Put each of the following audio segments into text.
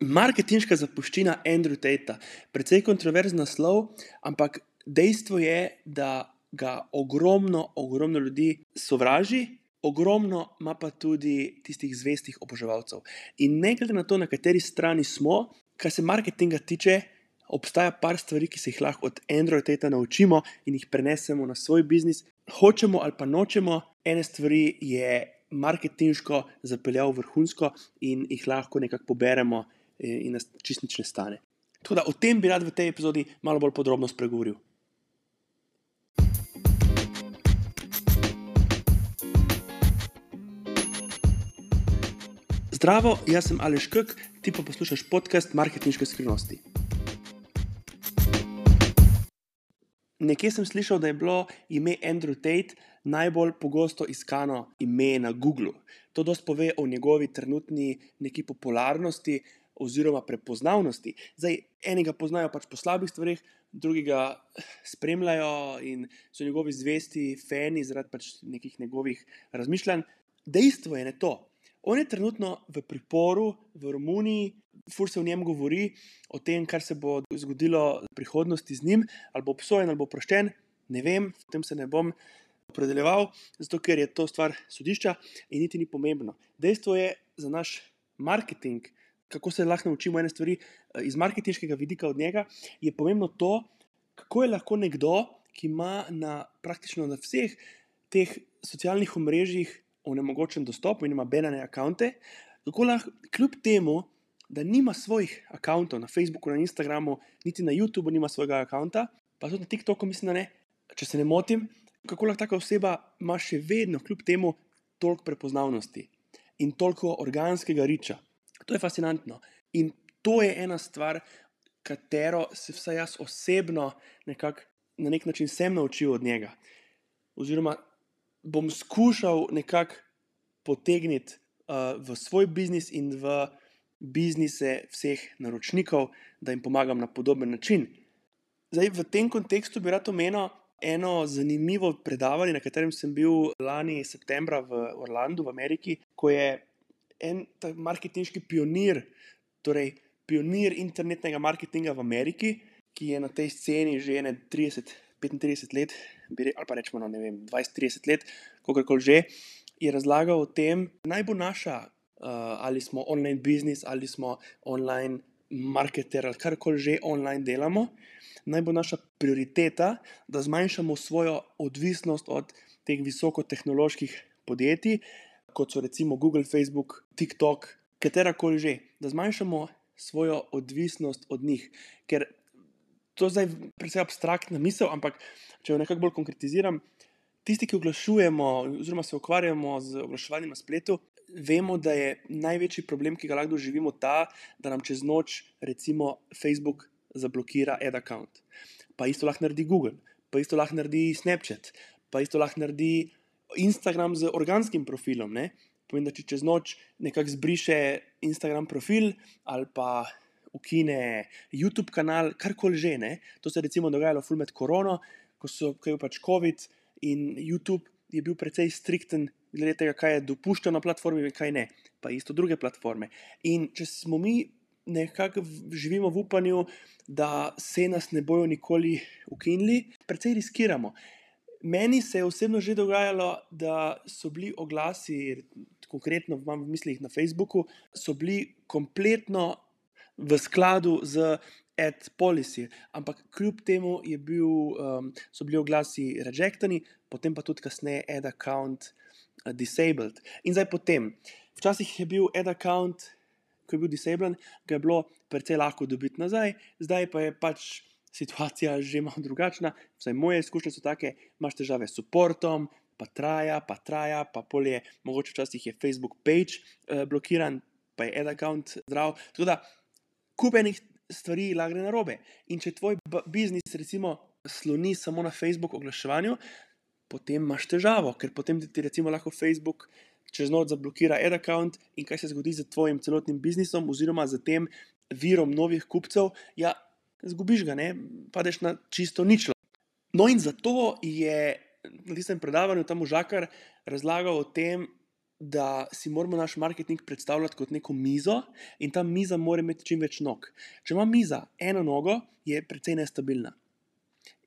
Marketinška zapuščina Andrew Tate, precej kontroverzen naslov, ampak dejstvo je, da ga ogromno, ogromno ljudi sovraži, ogromno ima pa tudi tistih zvestih oboževalcev. In ne glede na to, na kateri strani smo, kar se marketinga tiče, obstaja par stvari, ki se jih lahko od Andrew Tate naučimo in jih prenesemo na svoj biznis. Hočemo ali pa nočemo, ene stvari je marketinško zapeljal vrhunsko in jih lahko nekako poberemo in nas čist nič ne stane. Tako da o tem bi rad v tej epizodi malo bolj podrobno spregovoril. Zdravo, jaz sem Aleš Kek, ti pa poslušaš podcast Marketinške skrivnosti. Nekje sem slišal, da je bilo ime Andrew Tate najbolj pogosto iskano ime na Googlu. To dosti pove o njegovi trenutni neki popularnosti, oziroma prepoznavnosti. Zdaj, enega poznajo pač po slabih stvareh, drugega spremljajo in so njegovi zvesti fani zaradi pač nekih njegovih razmišljanj. Dejstvo je ne to. On je trenutno v priporu v Romuniji, fur se o njem govori, o tem, kar se bo zgodilo v prihodnosti z njim, ali bo obsojen ali bo oproščen. Ne vem, v tem se ne bom opredeljeval, zato ker je to stvar sodišča in niti ni pomembno. Dejstvo je za naš marketing, kako se lahko naučimo ene stvari eh, iz marketinškega vidika od njega, je pomembno to, kako je lahko nekdo, ki ima na praktično na vseh teh socialnih omrežjih onemogočen dostop in ima benane akonte, kako lahko kljub temu, da nima svojih akontov na Facebooku, na Instagramu, niti na YouTubu nima svojega akonta, pa tudi na TikToku, mislim, da ne, če se ne motim, kako lahko taka oseba ima še vedno, kljub temu, toliko prepoznavnosti in toliko organskega riča. To je fascinantno. In to je ena stvar, katero se vsaj jaz osebno nekak, na nek način sem naučil od njega. Oziroma, bom skušal nekako potegniti uh, v svoj biznis in v biznise vseh naročnikov, da jim pomagam na podoben način. Zdaj, v tem kontekstu bi rad omenil eno zanimivo predavanje, na katerem sem bil lani septembra v Orlandu, v Ameriki, ko je en marketinški pionir, torej pionir internetnega marketinga v Ameriki, ki je na tej sceni že 30, 35 let, ali pa rečemo, no, vem, 20, 30 let, kako koli že, je razlagal o tem, naj bo naša, uh, ali smo online biznis, ali smo online marketer, ali karkoli že online delamo, naj bo naša prioriteta, da zmanjšamo svojo odvisnost od teh visokotehnoloških podjetij kot so recimo Google, Facebook, TikTok, katera koli že, da zmanjšamo svojo odvisnost od njih. Ker to je zdaj precej abstraktna misel, ampak če jo nekako bolj konkretiziram, tisti, ki oglašujemo, oziroma se ukvarjamo z oglaševanjem na spletu, vemo, da je največji problem, ki ga lahko doživimo, ta, da nam čez noč, recimo, Facebook zablokira ad account. Pa isto lahko naredi Google, pa isto lahko naredi Snapchat, pa isto lahko naredi Instagram z organskim profilom. Ne? Pomeni, da če čez noč nekako zbriše Instagram profil ali pa ukine YouTube kanal, karkoli že. Ne? To se je recimo dogajalo med korono, ko so kaj pač COVID in YouTube je bil precej strikten glede tega, kaj je dopuščeno na platformi in kaj ne, pa isto druge platforme. In če smo mi nekako živimo v upanju, da se nas ne bojo nikoli ukinili, precej riskiramo. Meni se je osebno že dogajalo, da so bili oglasi, konkretno v mislih na Facebooku, so bili kompletno v skladu z ad policy, ampak kljub temu bil, um, so bili oglasi rejectani, potem pa tudi kasneje ad account uh, disabled. In zdaj potem, včasih je bil ad account, ko je bil disabled, ga je bilo precej lahko dobiti nazaj, zdaj pa je pač situacija že malo drugačna, vsaj moje izkušnje so take, imaš težave s podportom, pa traja, pa traja, pa polje, mogoče včasih je Facebook page eh, blokiran, pa je ad account zdrav. Tako da, kupenih stvari lahko gre na robe. In če tvoj biznis, recimo, sloni samo na Facebook oglaševanju, potem imaš težavo, ker potem ti recimo lahko Facebook. Čez noč zablokira ad account, in kaj se zgodi z tvojim celotnim biznisom, oziroma z tem virom novih kupcev, ja, zgubiš ga, ne? padeš na čisto ničlo. No, in zato je na tistem predavanju tam užakar razlagal o tem, da si moramo naš marketing predstavljati kot neko mizo in ta miza mora imeti čim več nog. Če ima miza eno nogo, je precej nestabilna.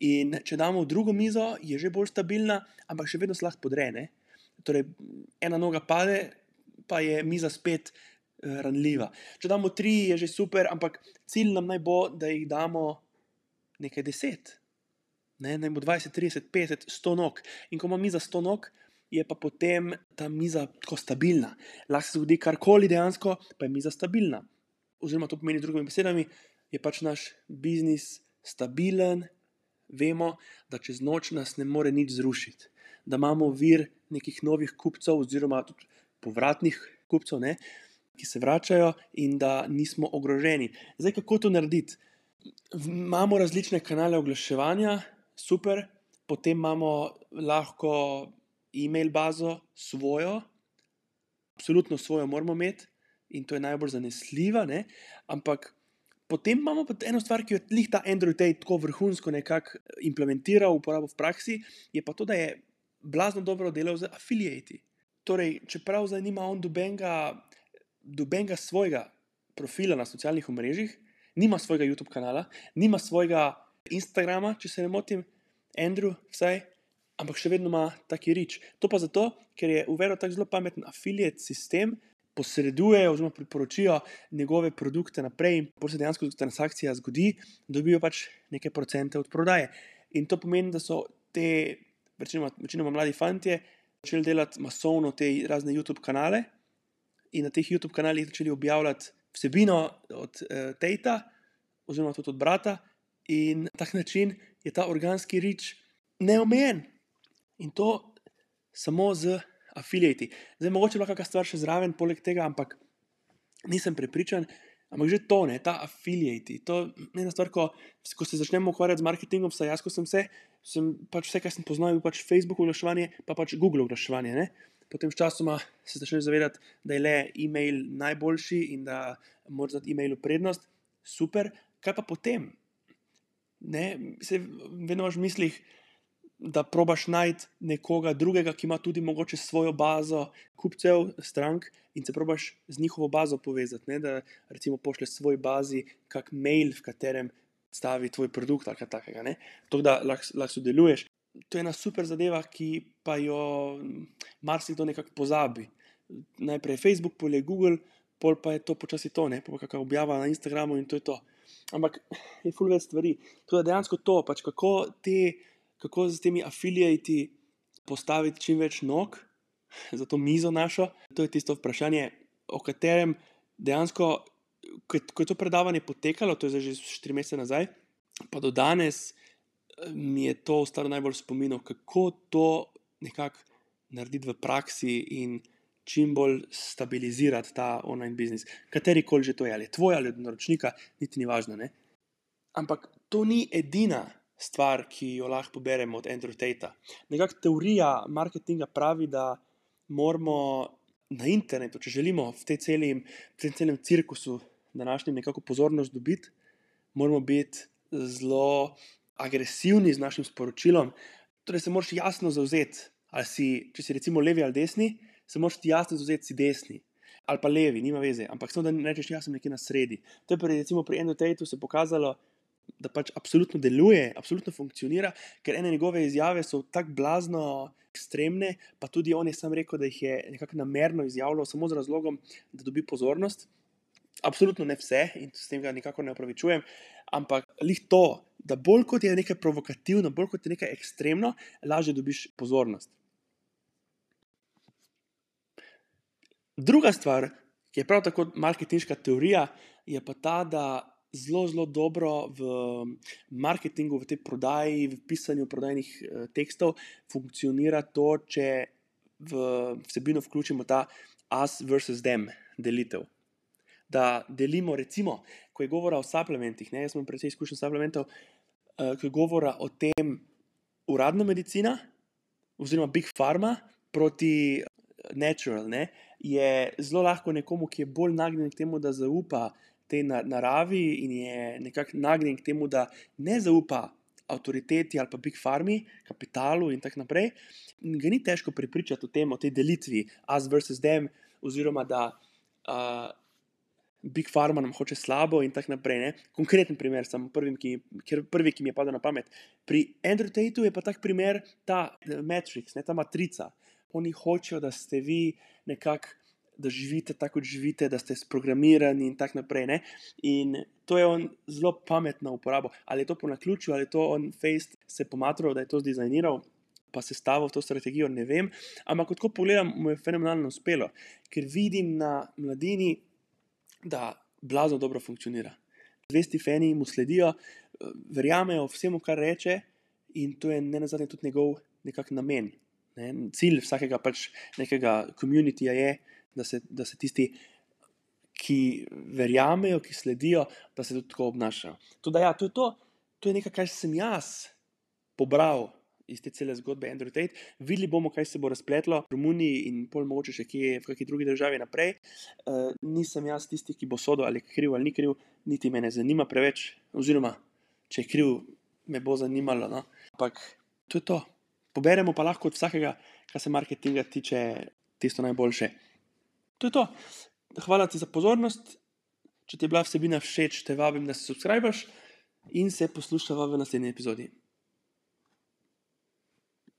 In če damo drugo mizo, je že bolj stabilna, ampak še vedno se lahko podrene. Torej, ena noga pade, pa je miza spet ranljiva. Če damo tri, je že super, ampak cilj nam naj bo, da jih damo nekaj deset. Ne, naj bo 20, 30, 50, 100 nog. In ko ima miza 100 nog, je pa potem ta miza tako stabilna. Lahko se zgodi karkoli dejansko, pa je miza stabilna. Oziroma, to pomeni drugimi besedami, je pač naš biznis stabilen, vemo, da čez noč nas ne more nič zrušiti, da imamo vir nekih novih kupcev, oziroma tudi povratnih kupcev, ne, ki se vračajo in da nismo ogroženi. Zdaj, kako to narediti? Imamo različne kanale oglaševanja, super, potem imamo lahko e-mail bazo, svojo, absolutno svojo moramo imeti in to je najbolj zanesljiva, ne? ampak potem imamo pa eno stvar, ki jo jih ta Android tako vrhunsko nekako implementira v uporabo v praksi, je pa to, da je blazno dobro delal z afiliati. Torej, čeprav zdaj nima on dobenga, dobenga svojega profila na socialnih omrežjih, nima svojega YouTube kanala, nima svojega Instagrama, če se ne motim, Andrew, vsaj, ampak še vedno ima taki rič. To pa zato, ker je uvedel tako zelo pameten afiliat sistem, posredujejo oziroma priporočijo njegove produkte naprej, in se dejansko transakcija zgodi, dobijo pač nekaj procente od prodaje. In to pomeni, da so te, večinoma, večinoma mladi fantje, začeli delati masovno te razne YouTube kanale in na teh YouTube kanalih začeli objavljati vsebino od uh, Tejta, oziroma tudi od brata, in na tak način je ta organski rič neomejen. In to samo z afiliati. Zdaj, mogoče lahko kakšna stvar še zraven, poleg tega, ampak nisem prepričan. Ampak že to, ne, ta afiliati. To je ena stvar, ko, ko se začnemo ukvarjati z marketingom, vsaj jaz, ko sem se, sem pač vse, kar sem poznal, je pač Facebook oglaševanje, pa pač Google oglaševanje. Potem sčasoma se začneš zavedati, da je le e-mail najboljši in da moraš dati e-mailu prednost. Super, kaj pa potem? Ne, se vedno imaš v mislih, da probaš najti nekoga drugega, ki ima tudi mogoče svojo bazo kupcev, strank in se probaš z njihovo bazo povezati. Ne? Da recimo pošleš svoj bazi kak mail, v katerem stavi tvoj produkt ali kaj takega. To, da lahko lah sodeluješ. To je ena super zadeva, ki pa jo marsikdo nekako pozabi. Najprej Facebook, polje Google, pol pa je to počasi to, ne pa kakšna objava na Instagramu in to je to. Ampak je fulver stvari. To je dejansko to, pač kako te kako z temi afiliati postaviti čim več nog za to mizo našo. To je tisto vprašanje, o katerem dejansko, ko je to predavanje potekalo, to je že 4 mesece nazaj, pa do danes mi je to ostalo najbolj spominjeno, kako to nekako narediti v praksi in čim bolj stabilizirati ta online biznis. Kateri koli že to je, ali tvoj ali od naročnika, niti ni važno. Ne? Ampak to ni edina stvar, ki jo lahko poberemo od Andrew Tate. Nekakšna teorija marketinga pravi, da moramo na internetu, če želimo v, celi, v tem celem cirkusu današnjem nekako pozornost dobiti, moramo biti zelo agresivni z našim sporočilom. Torej, se moraš jasno zauzeti, ali si, če si recimo levi ali desni, se moraš jasno zauzeti, si desni. Ali pa levi, nima veze, ampak samo da ne rečeš, jaz sem nekje na sredi. To je pri, recimo, pri Tateu se pokazalo, da pač absolutno deluje, absolutno funkcionira, ker ene njegove izjave so tako blazno ekstremne, pa tudi on je sam rekel, da jih je nekako namerno izjavljal samo z razlogom, da dobi pozornost. Absolutno ne vse in s tem ga nikakor ne opravičujem, ampak lih to, da bolj kot je nekaj provokativno, bolj kot je nekaj ekstremno, lažje dobiš pozornost. Druga stvar, ki je prav tako marketinška teorija, je pa ta, da zelo, zelo dobro v marketingu, v tej prodaji, v pisanju prodajnih eh, tekstov funkcionira to, če v vsebino vključimo ta us versus them delitev. Da delimo, recimo, ko je govora o suplementih, ne, jaz sem precej izkušen s suplementov, uh, ko je govora o tem uradna medicina oziroma big pharma proti natural, ne, je zelo lahko nekomu, ki je bolj nagnjen k temu, da zaupa tej naravi in je nekako nagnjen k temu, da ne zaupa avtoriteti ali pa big farmi, kapitalu in tako naprej. In ga ni težko prepričati o tem, o tej delitvi, us versus them, oziroma da uh, big pharma nam hoče slabo in tako naprej. Ne? Konkreten primer, samo prvi, ki, prvi, ki mi je padel na pamet. Pri Andrew Tateu je pa tak primer, ta Matrix, ne, ta matrica. Oni hočejo, da ste vi nekako da živite tako, kot živite, da ste sprogramirani in tako naprej. Ne? In to je on zelo pametno uporabo. Ali je to po naključju, ali je to on face se pomatral, da je to zdizajniral. Pa se stavil v to strategijo, ne vem. Ampak, ko pogledam, mu je fenomenalno uspelo, ker vidim na mladini, da blazno dobro funkcionira. Zvesti fani mu sledijo, verjamejo vsemu, kar reče, in to je ne nazadnje tudi njegov nekakšen namen. Ne? Cilj vsakega pač nekega komunitija je, da se, da se tisti, ki verjamejo, ki sledijo, da se tudi tako obnašajo. Tudi, ja, to, je to, to je nekaj, kar sem jaz pobral iz te cele zgodbe Andrew Tate. Videli bomo, kaj se bo razpletlo v Romuniji in pol mogoče še kje v kakšni drugi državi naprej. Uh, nisem jaz tisti, ki bo sodel ali kriv ali ni kriv, niti me ne zanima preveč, oziroma če je kriv, me bo zanimalo. No? Ampak to je to. Poberemo pa lahko od vsakega, kar se marketinga tiče, tisto najboljše. To je to. Hvala ti za pozornost. Če ti je bila vsebina všeč, te vabim, da se subskrbiš in se poslušava v naslednji epizodi.